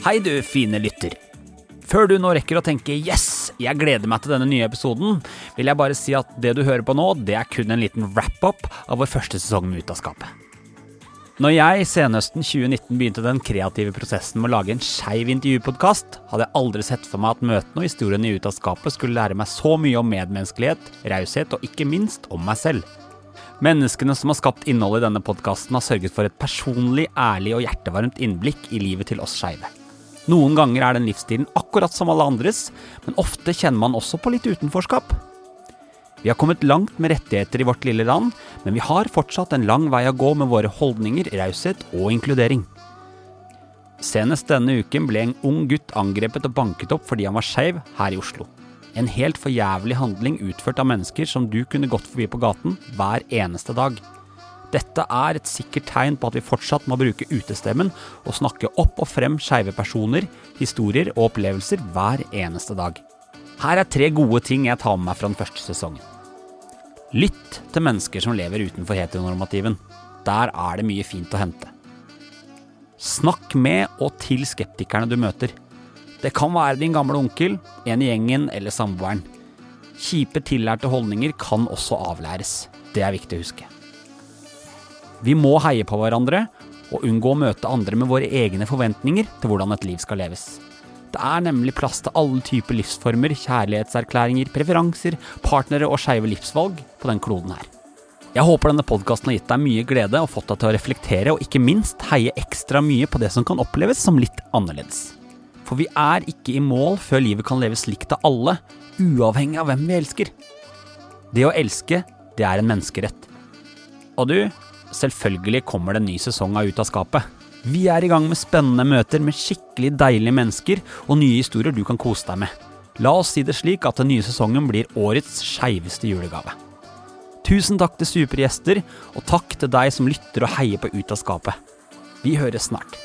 Hei du, fine lytter. Før du nå rekker å tenke 'yes, jeg gleder meg til denne nye episoden', vil jeg bare si at det du hører på nå, det er kun en liten wrap-up av vår første sesong med Ut av skapet. Når jeg senhøsten 2019 begynte den kreative prosessen med å lage en skeiv intervjupodkast, hadde jeg aldri sett for meg at møtene og historiene i Ut av skapet skulle lære meg så mye om medmenneskelighet, raushet og ikke minst om meg selv. Menneskene som har skapt innholdet i denne podkasten, har sørget for et personlig, ærlig og hjertevarmt innblikk i livet til oss skeive. Noen ganger er den livsstilen akkurat som alle andres, men ofte kjenner man også på litt utenforskap. Vi har kommet langt med rettigheter i vårt lille land, men vi har fortsatt en lang vei å gå med våre holdninger, raushet og inkludering. Senest denne uken ble en ung gutt angrepet og banket opp fordi han var skeiv her i Oslo. En helt forjævlig handling utført av mennesker som du kunne gått forbi på gaten hver eneste dag. Dette er et sikkert tegn på at vi fortsatt må bruke utestemmen og snakke opp og frem skeive personer, historier og opplevelser hver eneste dag. Her er tre gode ting jeg tar med meg fra den første sesongen. Lytt til mennesker som lever utenfor heteronormativen. Der er det mye fint å hente. Snakk med og til skeptikerne du møter. Det kan være din gamle onkel, en i gjengen eller samboeren. Kjipe tillærte holdninger kan også avlæres. Det er viktig å huske. Vi må heie på hverandre og unngå å møte andre med våre egne forventninger til hvordan et liv skal leves. Det er nemlig plass til alle typer livsformer, kjærlighetserklæringer, preferanser, partnere og skeive livsvalg på den kloden her. Jeg håper denne podkasten har gitt deg mye glede og fått deg til å reflektere, og ikke minst heie ekstra mye på det som kan oppleves som litt annerledes. For vi er ikke i mål før livet kan leves likt av alle, uavhengig av hvem vi elsker. Det å elske, det er en menneskerett. Og du, selvfølgelig kommer det en ny sesong av Ut av skapet. Vi er i gang med spennende møter med skikkelig deilige mennesker og nye historier du kan kose deg med. La oss si det slik at den nye sesongen blir årets skeiveste julegave. Tusen takk til supergjester, og takk til deg som lytter og heier på Ut av skapet. Vi høres snart.